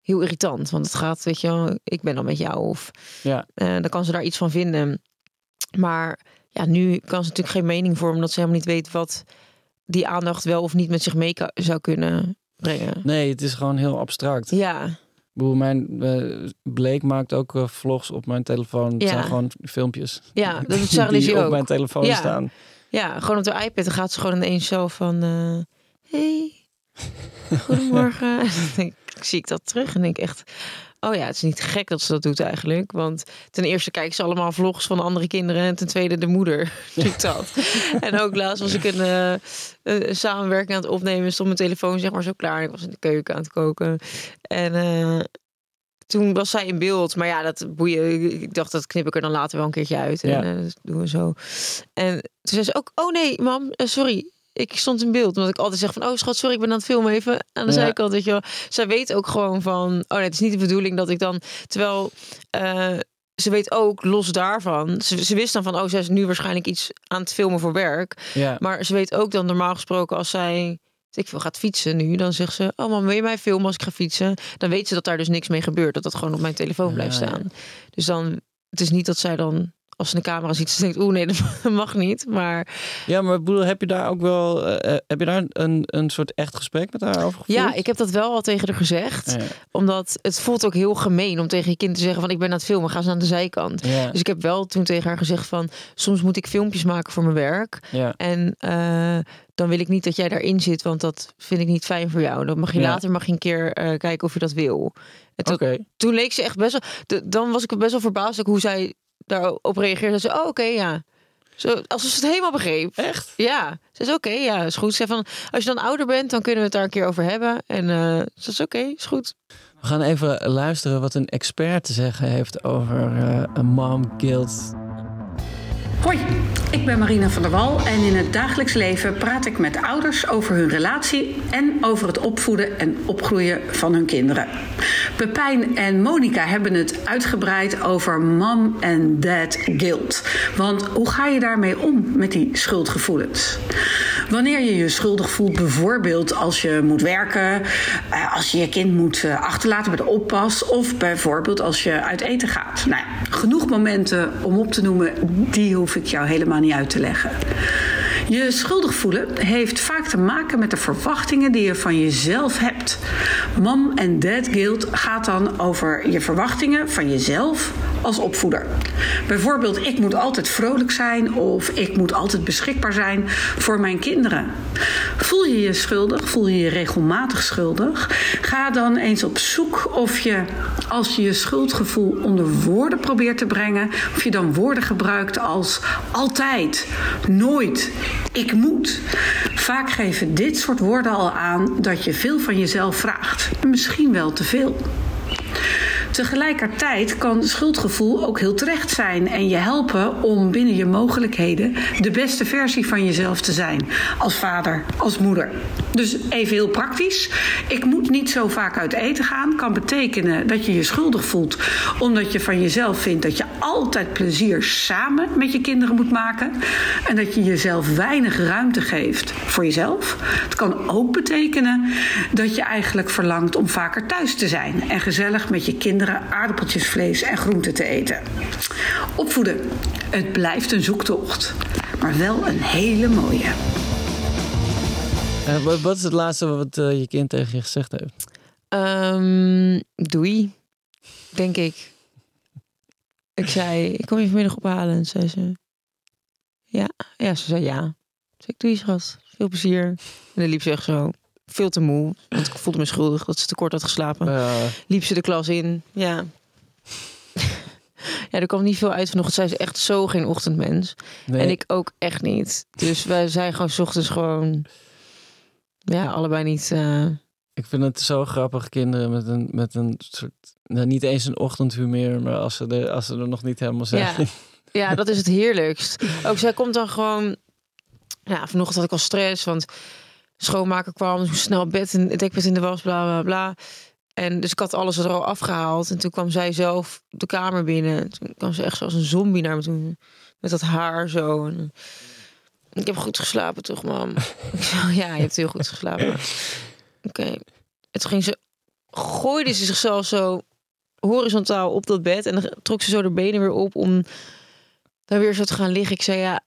heel irritant. Want het gaat, weet je ik ben dan met jou. Of Ja. eh, dan kan ze daar iets van vinden. Maar ja, nu kan ze natuurlijk geen mening vormen omdat ze helemaal niet weet wat die aandacht wel of niet met zich mee zou kunnen brengen. nee, het is gewoon heel abstract. Ja, mijn uh, Bleek maakt ook uh, vlogs op mijn telefoon. Het Ja. zijn gewoon filmpjes. ja dat is die Sarah op ook. mijn telefoon Ja. staan. Ja, gewoon op de iPad. Dan gaat ze gewoon ineens zo van... eh, hey, goedemorgen. Ik, zie ik dat terug en denk ik echt... Oh ja, het is niet gek dat ze dat doet eigenlijk. Want ten eerste kijken ze allemaal vlogs van andere kinderen. En ten tweede de moeder doet dat. en ook laatst was ik een, eh, een samenwerking aan het opnemen. Stond mijn telefoon zeg maar zo klaar. Ik was in de keuken aan het koken. En... eh, toen was zij in beeld, maar ja, dat boeien. Ik dacht, dat knip ik er dan later wel een keertje uit. En Ja. eh, dat doen we zo. En toen zei ze ook, oh nee, mam, sorry. Ik stond in beeld. Omdat ik altijd zeg van, oh schat, sorry, ik ben aan het filmen even. Aan de Ja. zijkant, weet je wel. Zij weet ook gewoon van, oh nee, het is niet de bedoeling dat ik dan... Terwijl eh, ze weet ook, los daarvan... Ze, ze wist dan van, oh, zij is nu waarschijnlijk iets aan het filmen voor werk. Ja. Maar ze weet ook dan normaal gesproken als zij... Ik veel, gaat fietsen nu, dan zegt ze: Oh, man, wil je mij filmen als ik ga fietsen? Dan weet ze dat daar dus niks mee gebeurt. Dat dat gewoon op mijn telefoon blijft staan. Dus dan, het is niet dat zij dan, als ze een camera ziet, ze denkt: Oeh, nee, dat mag niet. Maar ja, maar bedoel, heb je daar ook wel... eh, eh, heb je daar een, een soort echt gesprek met haar over gevoerd? ja, ik heb dat wel al tegen haar gezegd. Ja. Omdat het voelt ook heel gemeen om tegen je kind te zeggen: van ik ben aan het filmen, ga ze aan de zijkant. Ja. Dus ik heb wel toen tegen haar gezegd van soms moet ik filmpjes maken voor mijn werk. ja. En eh, dan wil ik niet dat jij daarin zit, want dat vind ik niet fijn voor jou. Dan mag je Ja. later mag je een keer kijken of je dat wil. En Oké. toen leek ze echt best wel. de- dan was ik best wel verbaasd ook hoe zij daarop reageerde. Ze Oh, oké, ja. Zo, alsof ze het helemaal begreep. Echt? Ja, ze is oké, ja, is goed. Ze zei van, als je dan ouder bent, dan kunnen we het daar een keer over hebben. En eh ze is oké, is goed. We gaan even luisteren wat een expert te zeggen heeft over eh, een mom guilt. Hoi, ik ben Marina van der Wal en in het dagelijks leven praat ik met ouders over hun relatie en over het opvoeden en opgroeien van hun kinderen. Pepijn en Monika hebben het uitgebreid over mom en dad guilt. Want hoe ga je daarmee om met die schuldgevoelens? Wanneer je je schuldig voelt, bijvoorbeeld als je moet werken, eh, als je je kind moet eh, achterlaten bij de oppas of bijvoorbeeld als je uit eten gaat. Nou, genoeg momenten om op te noemen, die hoef ik jou helemaal niet uit te leggen. Je schuldig voelen heeft vaak te maken met de verwachtingen die je van jezelf hebt. Mom en dad guilt gaat dan over je verwachtingen van jezelf als opvoeder. Bijvoorbeeld, ik moet altijd vrolijk zijn of ik moet altijd beschikbaar zijn voor mijn kinderen. Voel je je schuldig? Voel je je regelmatig schuldig? Ga dan eens op zoek of je, als je je schuldgevoel onder woorden probeert te brengen, of je dan woorden gebruikt als altijd, nooit, ik moet. Vaak geven dit soort woorden al aan dat je veel van jezelf vraagt. Misschien wel te veel. Tegelijkertijd kan schuldgevoel ook heel terecht zijn en je helpen om binnen je mogelijkheden de beste versie van jezelf te zijn. Als vader, als moeder. Dus even heel praktisch. Ik moet niet zo vaak uit eten gaan. Kan betekenen dat je je schuldig voelt omdat je van jezelf vindt dat je altijd plezier samen met je kinderen moet maken. En dat je jezelf weinig ruimte geeft voor jezelf. Het kan ook betekenen dat je eigenlijk verlangt om vaker thuis te zijn en gezellig met je kinderen aardappeltjes, vlees en groenten te eten. Opvoeden. Het blijft een zoektocht, maar wel een hele mooie. Eh, wat, is het laatste wat eh, je kind tegen je gezegd heeft? Ehm, doei, denk ik. Ik zei, ik kom je vanmiddag ophalen. En zei ze, ja. Ja, ze zei ja. Zei ik, doei schat, veel plezier. En dan liep ze echt zo, veel te moe. Want ik voelde me schuldig dat ze te kort had geslapen. Eh, liep ze de klas in. Ja. ja, er kwam niet veel uit vanochtend. Zij is echt zo geen ochtendmens. Nee. En ik ook echt niet. Dus wij zijn gewoon 's ochtends gewoon... Ja, allebei niet... eh, Ik vind het zo grappig, kinderen met een, met een soort... Nou, niet eens een ochtendhumeur, maar als ze, er, als ze er nog niet helemaal zijn. Ja. Ja, dat is het heerlijkst. Ook zij komt dan gewoon... Ja, vanochtend had ik al stress, want schoonmaker kwam. Dus snel bed het dekbed in de was, bla, bla, bla. En dus ik had alles er al afgehaald. En toen kwam zij zelf de kamer binnen. Toen kwam ze echt zoals een zombie naar me toe. Met dat haar zo. En, ik heb goed geslapen, toch, mam? Ja, je hebt heel goed geslapen. Oké. En toen ging ze... Gooide ze zichzelf zo horizontaal op dat bed. En dan trok ze zo de benen weer op om daar weer zo te gaan liggen. Ik zei, ja,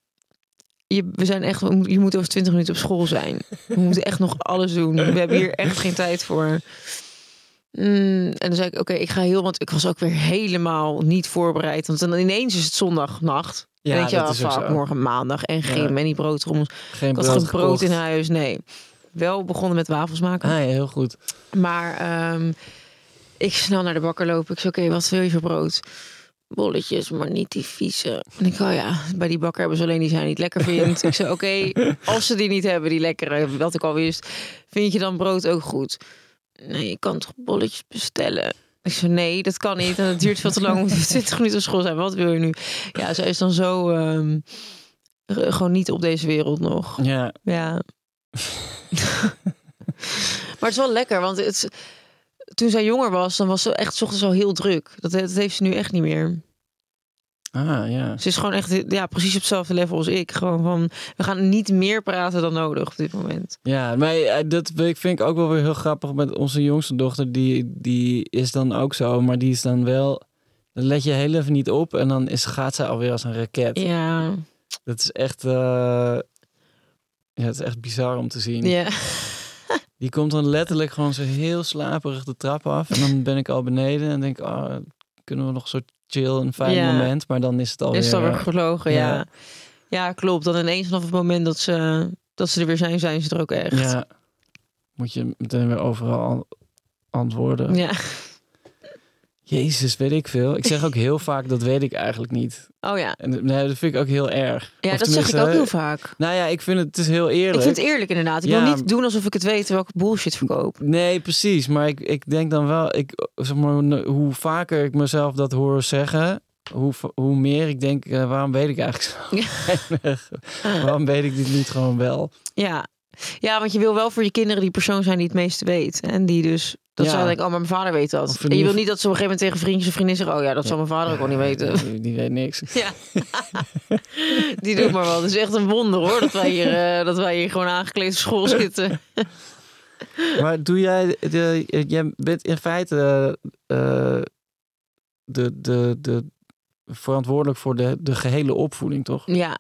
je, we zijn echt, je moet over 20 minuten op school zijn. We moeten echt nog alles doen. We hebben hier echt geen tijd voor. Mm, en dan zei ik, oké, ik ga heel, want ik was ook weer helemaal niet voorbereid. Want dan ineens is het zondagnacht. Ja, je, dat is ook fuck, zo. morgen maandag en geen Ja. en die broodtrommels. Geen Ik had brood geen brood in huis, nee. Wel begonnen met wafels maken. Ah ja, heel goed. Maar ehm, ik snel naar de bakker lopen. Ik zei, oké, wat wil je voor brood? Bolletjes, maar niet die vieze. En ik, oh ja, bij die bakker hebben ze alleen die zij niet lekker vindt. ik zei, oké, als ze die niet hebben, die lekkere, wat ik al wist, vind je dan brood ook goed? Nee, je kan toch bolletjes bestellen? Ik zei, nee, dat kan niet. En het duurt veel te lang. We moeten 20 minuten op school zijn. Wat wil je nu? Ja, zij is dan zo ehm, gewoon niet op deze wereld nog. Ja, Ja. maar het is wel lekker, want het, toen zij jonger was, dan was ze echt 's ochtends al heel druk. Dat, dat heeft ze nu echt niet meer. ah ja. Ze is gewoon echt ja, precies op hetzelfde level als ik. Gewoon van, we gaan niet meer praten dan nodig op dit moment. Ja, maar eh, dat vind ik ook wel weer heel grappig met onze jongste dochter. Die, die is dan ook zo, maar die is dan wel... Dan let je heel even niet op en dan is, gaat zij alweer als een raket. Ja, Dat is echt... eh, ja, het is echt bizar om te zien. ja. Die komt dan letterlijk gewoon zo heel slaperig de trap af. En dan ben ik al beneden en denk oh, kunnen we nog zo chill, een fijn Ja. moment. Maar dan is het alweer... is het alweer eh, gevlogen, ja. ja. ja. klopt. Dan ineens vanaf het moment dat ze, dat ze er weer zijn, zijn ze er ook echt. Ja. Moet je meteen weer overal an- antwoorden. Ja. Jezus, weet ik veel. Ik zeg ook heel vaak, dat weet ik eigenlijk niet. Oh ja. En nee, dat vind ik ook heel erg. Ja, Of dat zeg ik ook heel vaak. Nou ja, ik vind het, het is heel eerlijk. Ik vind het eerlijk inderdaad. Ik Ja. wil niet doen alsof ik het weet terwijl ik bullshit verkoop. Nee, precies. Maar ik, ik denk dan wel, ik, zeg maar, hoe vaker ik mezelf dat hoor zeggen, hoe, hoe meer ik denk, eh, waarom weet ik eigenlijk zo waarom weet ik dit niet gewoon wel? Ja. Ja, want je wil wel voor je kinderen die persoon zijn die het meeste weet. En die dus, dat Ja. zou denken, oh, maar mijn vader weet dat. En je wil niet dat ze op een gegeven moment tegen vriendjes of vriendinnen zeggen, oh ja, dat zal mijn vader ook wel niet weten. Die, die weet niks. Ja, die doet maar wel. Het is echt een wonder hoor, dat wij hier, eh, dat wij hier gewoon aangekleed op school zitten. Maar doe jij, de, jij bent in feite eh, de, de, de verantwoordelijk voor de, de gehele opvoeding, toch? Ja,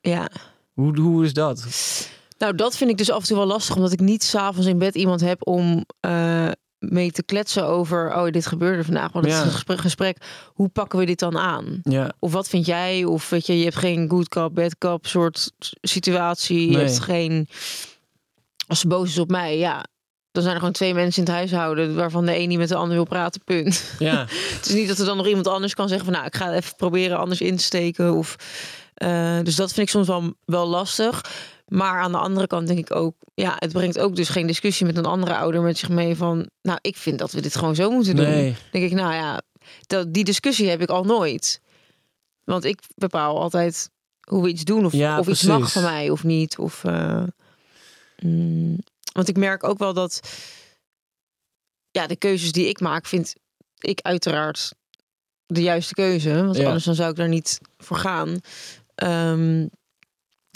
ja. Hoe, hoe is dat? Nou, dat vind ik dus af en toe wel lastig, omdat ik niet s'avonds in bed iemand heb om eh, mee te kletsen over, oh, dit gebeurde vandaag. Want het Ja. is een gesprek, gesprek, hoe pakken we dit dan aan? Ja, Of wat vind jij? Of weet je, je hebt geen good cop, bad cop soort situatie. Je hebt geen... Als ze boos is op mij, ja. Dan zijn er gewoon twee mensen in het huishouden... waarvan de een niet met de ander wil praten, punt. ja. Het is niet dat er dan nog iemand anders kan zeggen van... nou, ik ga even proberen anders in te steken. Of, eh, dus dat vind ik soms wel, wel lastig. Maar aan de andere kant denk ik ook... ja, het brengt ook dus geen discussie met een andere ouder met zich mee van... nou, ik vind dat we dit gewoon zo moeten doen Nee. denk ik, nou ja, dat, die discussie heb ik al nooit. Want ik bepaal altijd hoe we iets doen of, Ja, of iets mag van mij of niet. Of, eh, mm, want ik merk ook wel dat ja, de keuzes die ik maak, vind ik uiteraard de juiste keuze. Want Ja. anders dan zou ik daar niet voor gaan. Ehm,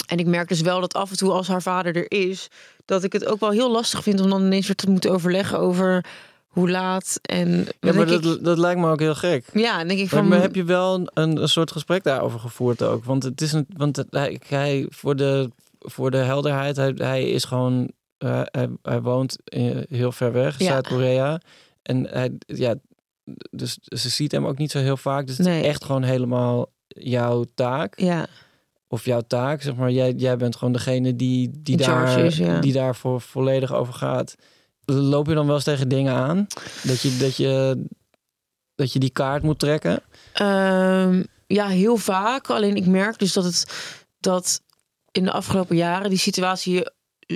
en ik merk dus wel dat af en toe als haar vader er is, dat ik het ook wel heel lastig vind om dan ineens weer te moeten overleggen over hoe laat. En Ja, maar dat, ik, dat lijkt me ook heel gek. ja, denk ik van. maar heb je wel een, een, soort gesprek daarover gevoerd ook? Want het is een, want hij, hij voor de voor de helderheid, hij, hij is gewoon, eh, hij, hij woont eh, heel ver weg, Ja. Zuid-Korea, en hij, ja, dus ze ziet hem ook niet zo heel vaak. Dus het is echt gewoon helemaal jouw taak Ja, of jouw taak, zeg maar. Jij, jij bent gewoon degene die, die daar, is, ja. die daarvoor volledig over gaat. Loop je dan wel eens tegen dingen aan? Dat je, dat je dat je die kaart moet trekken? Ehm, ja, heel vaak. Alleen ik merk dus dat het dat in de afgelopen jaren die situatie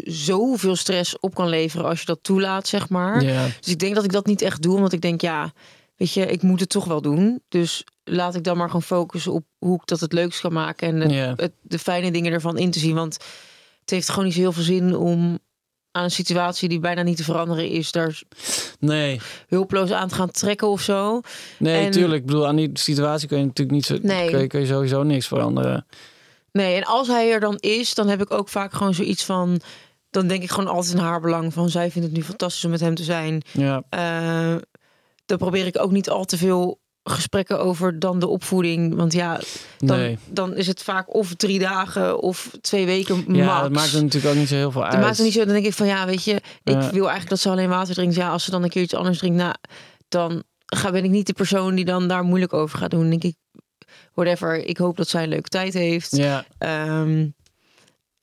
zoveel stress op kan leveren als je dat toelaat, zeg maar. Ja. Dus ik denk dat ik dat niet echt doe, omdat ik denk, ja, weet je, ik moet het toch wel doen. Dus laat ik dan maar gewoon focussen op hoe ik dat het leukst kan maken en het- de fijne dingen ervan in te zien. Want het heeft gewoon niet zo heel veel zin om aan een situatie die bijna niet te veranderen is, daar Nee, hulpeloos aan te gaan trekken of zo. nee, En- tuurlijk. Ik bedoel, aan die situatie kun je natuurlijk niet zo. Nee. Kun, je, kun je sowieso niks veranderen. Nee, en als hij er dan is, dan heb ik ook vaak gewoon zoiets van. Dan denk ik gewoon altijd in haar belang van zij vindt het nu fantastisch om met hem te zijn. Ja, Eh, dan probeer ik ook niet al te veel gesprekken over dan de opvoeding. Want ja, dan, nee. dan is het vaak of drie dagen of twee weken Ja, max. dat maakt er natuurlijk ook niet zo heel veel uit. Dat maakt het niet zo. Dan denk ik van ja, weet je, ik Ja. wil eigenlijk dat ze alleen water drinkt. Ja, als ze dan een keer iets anders drinkt, nou, dan ga, ben ik niet de persoon die dan daar moeilijk over gaat doen. Dan denk ik, whatever. Ik hoop dat zij een leuke tijd heeft. Ja, Ehm,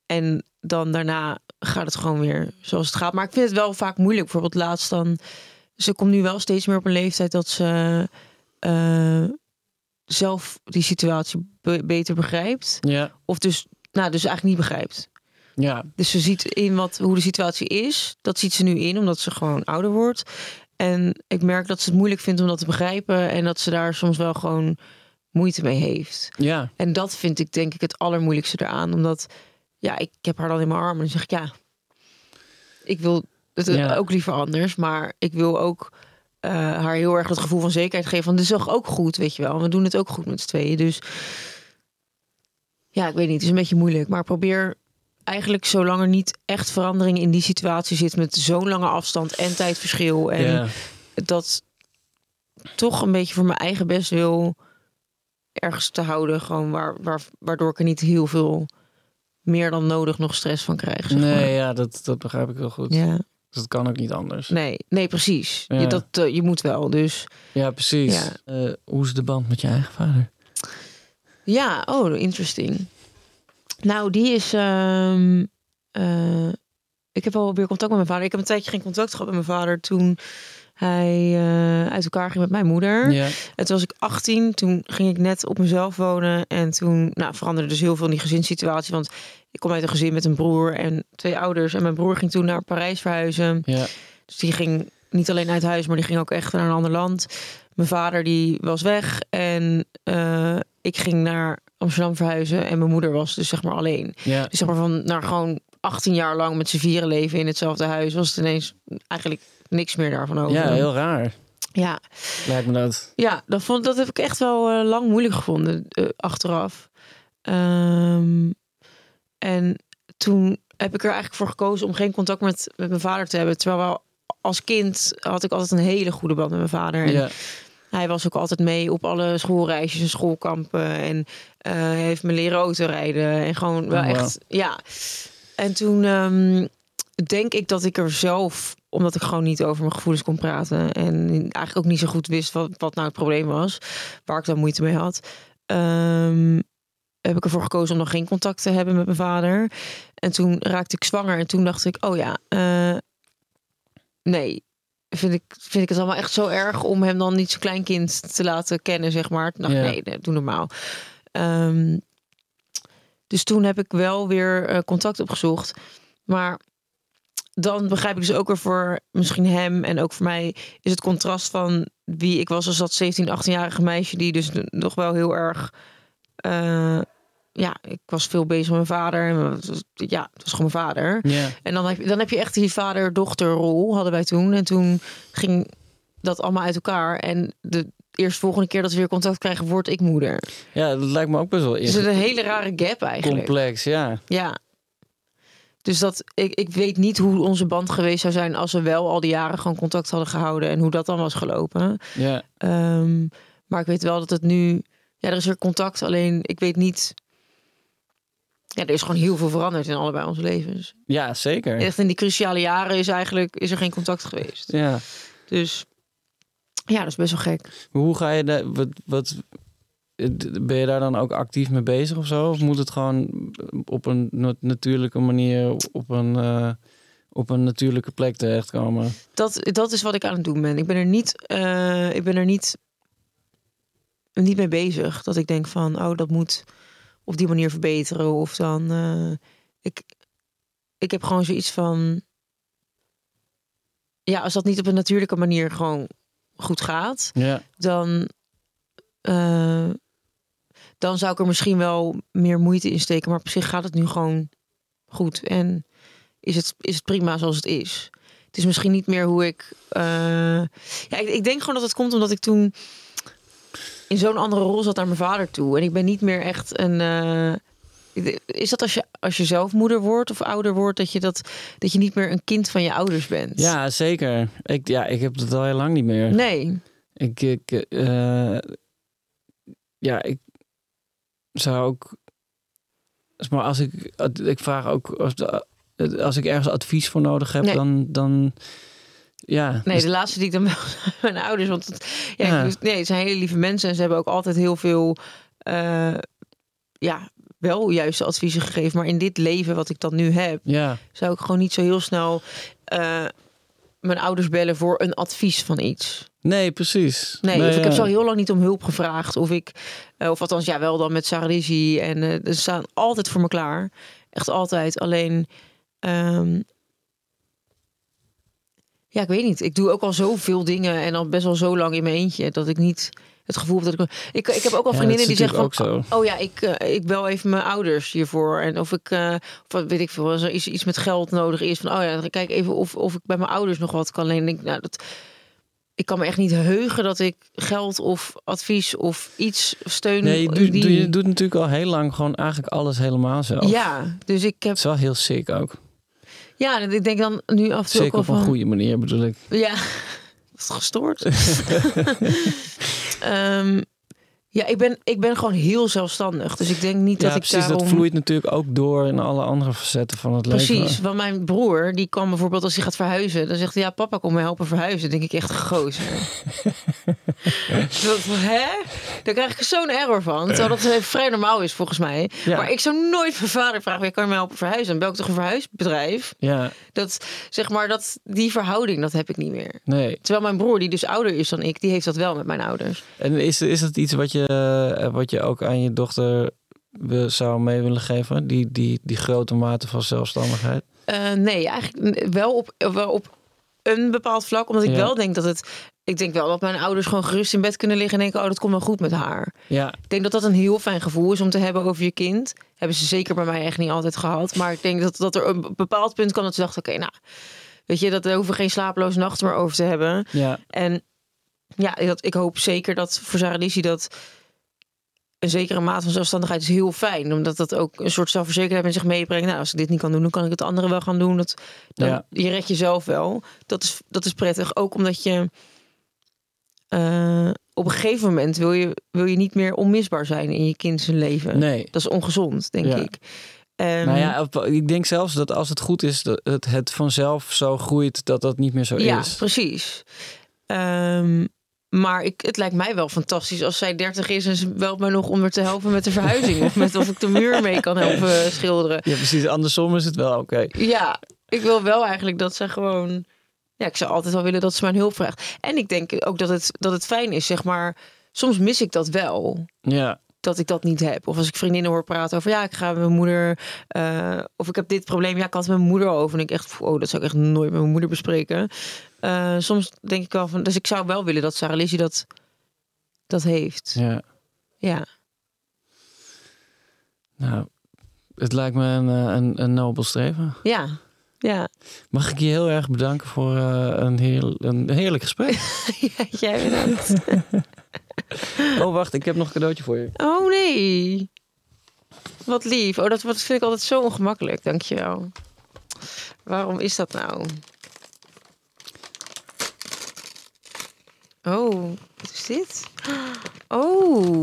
en dan daarna gaat het gewoon weer zoals het gaat. Maar ik vind het wel vaak moeilijk. Bijvoorbeeld laatst dan... Ze komt nu wel steeds meer op een leeftijd dat ze eh, zelf die situatie be- beter begrijpt. ja, Of dus, nou, dus eigenlijk niet begrijpt. ja. Dus ze ziet in wat, hoe de situatie is. Dat ziet ze nu in, omdat ze gewoon ouder wordt. En ik merk dat ze het moeilijk vindt om dat te begrijpen. En dat ze daar soms wel gewoon moeite mee heeft. ja. En dat vind ik denk ik het allermoeilijkste eraan. Omdat, ja, ik heb haar dan in mijn armen. En dan zeg ik, ja, ik wil het Ja. ook liever anders. Maar ik wil ook eh, haar heel erg het gevoel van zekerheid geven. Van, dit is toch ook goed, weet je wel. We doen het ook goed met z'n tweeën. Dus ja, ik weet niet. Het is een beetje moeilijk. Maar probeer eigenlijk zolang er niet echt verandering in die situatie zit... met zo'n lange afstand en tijdverschil... en ja. dat toch een beetje voor mijn eigen best wil ergens te houden. Gewoon waar, waar, waardoor ik er niet heel veel meer dan nodig nog stress van krijg. Zeg Nee, maar. ja, dat, dat begrijp ik heel goed. Ja. Dus dat kan ook niet anders. Nee, nee, precies. Ja. Je, dat, eh, je moet wel. Dus Ja, precies. Ja. Eh, hoe is de band met je eigen vader? ja, oh, interesting. Nou, die is. ehm, eh, ik heb wel weer contact met mijn vader. Ik heb een tijdje geen contact gehad met mijn vader toen hij eh, uit elkaar ging met mijn moeder. Ja, En toen was ik 18, toen ging ik net op mezelf wonen. En toen nou, veranderde dus heel veel in die gezinssituatie. Want ik kom uit een gezin met een broer en twee ouders. En mijn broer ging toen naar Parijs verhuizen. ja, Dus die ging niet alleen uit huis, maar die ging ook echt naar een ander land. Mijn vader die was weg en eh, ik ging naar Amsterdam verhuizen. En mijn moeder was dus zeg maar alleen. ja. Dus zeg maar van naar gewoon 18 jaar lang met z'n vieren leven in hetzelfde huis... was het ineens eigenlijk niks meer daarvan over. Ja, heel raar. ja. Lijkt me dat. Ja, dat, vond, dat heb ik echt wel eh, lang moeilijk gevonden eh, achteraf. Ehm, en toen heb ik er eigenlijk voor gekozen om geen contact met, met mijn vader te hebben. Terwijl wel als kind had ik altijd een hele goede band met mijn vader. En Ja, hij was ook altijd mee op alle schoolreisjes en schoolkampen. En hij heeft me leren autorijden. En gewoon wel Oh, echt, ja. En toen ehm, denk ik dat ik er zelf, omdat ik gewoon niet over mijn gevoelens kon praten. En eigenlijk ook niet zo goed wist wat, wat nou het probleem was. Waar ik dan moeite mee had. ehm, heb ik ervoor gekozen om nog geen contact te hebben met mijn vader. En toen raakte ik zwanger. En toen dacht ik, oh ja, eh, nee, vind ik, vind ik het allemaal echt zo erg om hem dan niet zo'n klein kind te laten kennen, zeg maar. Toen dacht Ja. nee, nee, doe normaal. Ehm, dus toen heb ik wel weer eh, contact opgezocht. Maar dan begrijp ik dus ook weer voor misschien hem en ook voor mij is het contrast van wie ik was als dat 17, 18-jarige meisje die dus nog wel heel erg eh, ja, ik was veel bezig met mijn vader. Ja, het was gewoon mijn vader. En dan heb, je, dan heb je echt die vader-dochterrol, hadden wij toen. En toen ging dat allemaal uit elkaar. En de eerst volgende keer dat we weer contact krijgen, word ik moeder. ja, dat lijkt me ook best wel Dus het is een hele rare gap eigenlijk. complex. Ja, Ja. Dus dat, ik, ik weet niet hoe onze band geweest zou zijn als we wel al die jaren gewoon contact hadden gehouden en hoe dat dan was gelopen. ja, Ehm, maar ik weet wel dat het nu, ja, er is weer contact, alleen ik weet niet. Ja, er is gewoon heel veel veranderd in allebei onze levens. ja, zeker. Echt in die cruciale jaren is eigenlijk is er geen contact geweest. Ja. Dus ja, dat is best wel gek. Hoe ga je daar, wat, wat, ben je daar dan ook actief mee bezig of zo? Of moet het gewoon op een na- natuurlijke manier, op een, eh, op een natuurlijke plek terechtkomen? Dat, dat is wat ik aan het doen ben. Ik ben er niet, eh, ik ben er niet niet mee bezig. Dat ik denk van, oh, dat moet op die manier verbeteren. Of dan, eh, ik, ik heb gewoon zoiets van, ja, als dat niet op een natuurlijke manier gewoon goed gaat, Ja. dan, eh, dan zou ik er misschien wel meer moeite in steken. Maar op zich gaat het nu gewoon goed. En is het, is het prima zoals het is. Het is misschien niet meer hoe ik. eh, ja, ik, ik denk gewoon dat het komt omdat ik toen in zo'n andere rol zat naar mijn vader toe. En ik ben niet meer echt een. eh, is dat als je, als je zelf moeder wordt of ouder wordt, dat je, dat, dat je niet meer een kind van je ouders bent? ja, zeker. Ik, ja, ik heb het al heel lang niet meer. Nee. Ik, ik eh, ja, ik zou ook. Maar als ik, ik vraag ook als, de- als ik ergens advies voor nodig heb, Nee. dan, dan, ja. Nee, dus- de laatste die ik dan wel mijn ouders. Want het, ja, nee, het zijn hele lieve mensen en ze hebben ook altijd heel veel. eh, ja, wel juiste adviezen gegeven. Maar in dit leven wat ik dan nu heb, ja, zou ik gewoon niet zo heel snel eh, mijn ouders bellen voor een advies van iets. nee, precies. Nee, of ik heb zo heel lang niet om hulp gevraagd. Of ik, eh, of althans, ja, wel dan met Sarah Lizzie. En eh, ze staan altijd voor me klaar. Echt altijd. Alleen, ehm, ja, ik weet niet. Ik doe ook al zoveel dingen en al best wel zo lang in mijn eentje dat ik niet het gevoel dat ik. Ik, ik heb ook al vriendinnen die zeggen van, oh ja, ik, eh, ik bel even mijn ouders hiervoor en of ik, eh, of weet ik veel, als er iets, iets met geld nodig is van, oh ja, dan kijk even of of ik bij mijn ouders nog wat kan lenen. Ik nou, dat ik kan me echt niet heugen dat ik geld of advies of iets steun. Nee, je, doet, die- je doet natuurlijk al heel lang gewoon eigenlijk alles helemaal zelf. Ja, dus ik heb Het is wel heel sick ook. ja, ik denk dan nu af en toe Zeker op een van goede manier bedoel ik. ja, wat gestoord. Ehm, ja, ik ben ik ben gewoon heel zelfstandig, dus ik denk niet dat ja, ik precies. daarom Dat vloeit natuurlijk ook door in alle andere facetten van het leven. Precies, want mijn broer, die kan bijvoorbeeld als hij gaat verhuizen, dan zegt hij ja, papa, kom me helpen verhuizen. Dan denk ik echt gozer. Dat, hè? Daar krijg ik zo'n error van. Terwijl dat eh, vrij normaal is volgens mij. Ja. Maar ik zou nooit mijn vader vragen, "Ja, kan je me helpen verhuizen? Dan bel ik toch een verhuisbedrijf? Ja, Dat, zeg maar, dat, die verhouding, dat heb ik niet meer. nee. Terwijl mijn broer, die dus ouder is dan ik, die heeft dat wel met mijn ouders. En is, is dat iets wat je, eh, wat je ook aan je dochter zou mee willen geven? Die, die, die grote mate van zelfstandigheid? Eh, nee, eigenlijk wel op, wel op een bepaald vlak. Omdat ik Ja. wel denk dat het... Ik denk wel dat mijn ouders gewoon gerust in bed kunnen liggen en denken... oh, dat komt wel goed met haar. Ja, Ik denk dat dat een heel fijn gevoel is om te hebben over je kind. Hebben ze zeker bij mij echt niet altijd gehad. Maar ik denk dat, dat er een bepaald punt kan dat ze dachten... oké, nou, weet je, dat daar hoeven we geen slapeloze nachten meer over te hebben. ja, En ja, dat, ik hoop zeker dat voor Sarah Lizzie dat een zekere mate van zelfstandigheid is heel fijn. Omdat dat ook een soort zelfverzekerdheid met zich meebrengt. Nou, als ik dit niet kan doen, dan kan ik het andere wel gaan doen. Dat, dan, Ja. Je redt jezelf wel. Dat is, dat is prettig. Ook omdat je eh, op een gegeven moment wil je, wil je niet meer onmisbaar zijn in je kind zijn leven. nee. Dat is ongezond, denk Ja. ik. Ehm, nou ja, ik denk zelfs dat als het goed is, dat het, het vanzelf zo groeit dat dat niet meer zo ja, is. precies. Ehm, maar ik, het lijkt mij wel fantastisch als zij 30 is en ze belt mij nog om er te helpen met de verhuizing. of met of ik de muur mee kan helpen schilderen. Ja, precies. Andersom is het wel oké. Ja, ik wil wel eigenlijk dat ze gewoon. Ja, ik zou altijd wel willen dat ze mijn hulp vraagt. En ik denk ook dat het, dat het fijn is, zeg maar. Soms mis ik dat wel. Ja, Dat ik dat niet heb. Of als ik vriendinnen hoor praten over ja, ik ga met mijn moeder. eh, of ik heb dit probleem. Ja, ik had het met mijn moeder over. En ik echt, oh, dat zou ik echt nooit met mijn moeder bespreken. Eh, soms denk ik wel van. Dus ik zou wel willen dat Sarah Lizzie dat, dat heeft. ja. Ja. Nou, het lijkt me een, eh, een, een nobel streven. Ja. Ja. Mag ik je heel erg bedanken voor een, heel, een heerlijk gesprek. ja jij bedankt. Oh, wacht, ik heb nog een cadeautje voor je. Oh nee. Wat lief. Oh, dat, dat vind ik altijd zo ongemakkelijk. Dankjewel. Waarom is dat nou? Oh, wat is dit? Oh.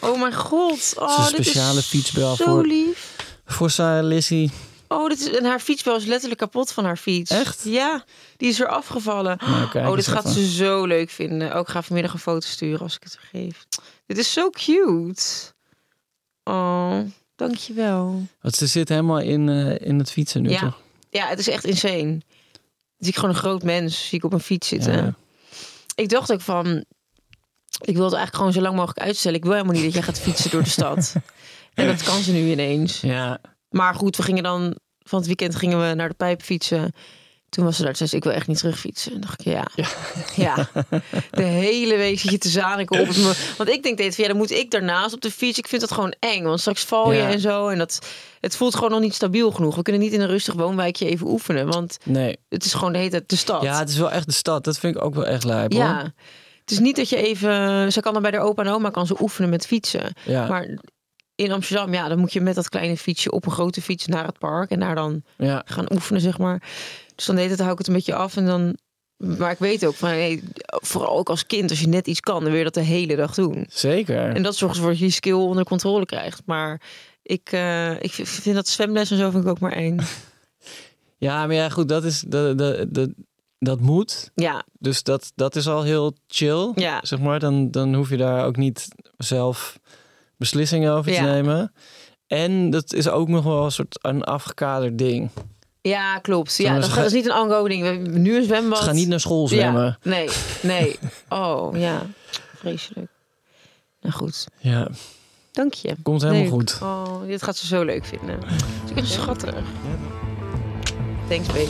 Oh mijn god. Oh, Het is een dit speciale fietsbel zo voor- lief. Voor Sarah Lizzie. Oh, dit is, en haar fietsbel is letterlijk kapot van haar fiets. Echt? Ja, die is er afgevallen. Nou, kijk oh, dit gaat ze zo leuk vinden. Ook ga vanmiddag een foto sturen als ik het geef. Dit is zo cute. Oh, dankjewel. Want ze zit helemaal in, eh, in het fietsen nu, Ja. toch? Ja, het is echt insane. Zie ik gewoon een groot mens, zie ik op een fiets zitten. Ja. Ik dacht ook van, Ik wil het eigenlijk gewoon zo lang mogelijk uitstellen. Ik wil helemaal niet dat jij gaat fietsen door de stad. En dat kan ze nu ineens. Ja, Maar goed, we gingen dan van het weekend gingen we naar de pijp fietsen. Toen was ze daar, zei ze, ik wil echt niet terugfietsen. En dacht ik, ja. ja. De hele week zit je te zaniken op het me. Want ik denk van, ja, dan moet ik daarnaast op de fiets. Ik vind dat gewoon eng, want straks val je Ja. en zo. En dat, het voelt gewoon nog niet stabiel genoeg. We kunnen niet in een rustig woonwijkje even oefenen. Want nee. het is gewoon de hele tijd de stad. Ja, het is wel echt de stad. Dat vind ik ook wel echt lijp hoor. Ja. Het is niet dat je even... Ze kan dan bij de opa en oma kan ze oefenen met fietsen. Ja. Maar in Amsterdam, ja, dan moet je met dat kleine fietsje op een grote fiets naar het park. En daar dan ja. gaan oefenen, zeg maar. Dus dan deed het, hou ik het een beetje af. En dan... Maar ik weet ook van, hey, vooral ook als kind, als je net iets kan, dan wil je dat de hele dag doen. Zeker. En dat zorgt ervoor dat je je skill onder controle krijgt. Maar ik, eh, ik vind- vind dat zwemles en zo vind ik ook maar één. Ja, maar ja, goed, dat is dat, dat, dat, dat moet. Ja, Dus dat, dat is al heel chill. Ja. Zeg maar, dan, dan hoef je daar ook niet zelf beslissingen over te Ja. nemen. En dat is ook nog wel een soort een afgekaderd ding. ja klopt. Ja, dat gaan- is niet een ongoing ding. Nu een zwembad. Ze gaan niet naar school zwemmen. Ja, nee, nee. Oh, ja. Vreselijk. Nou goed, Ja, dank je. komt helemaal Leuk. goed. Oh, dit gaat ze zo leuk vinden. Het is schattig. Thanks, babe.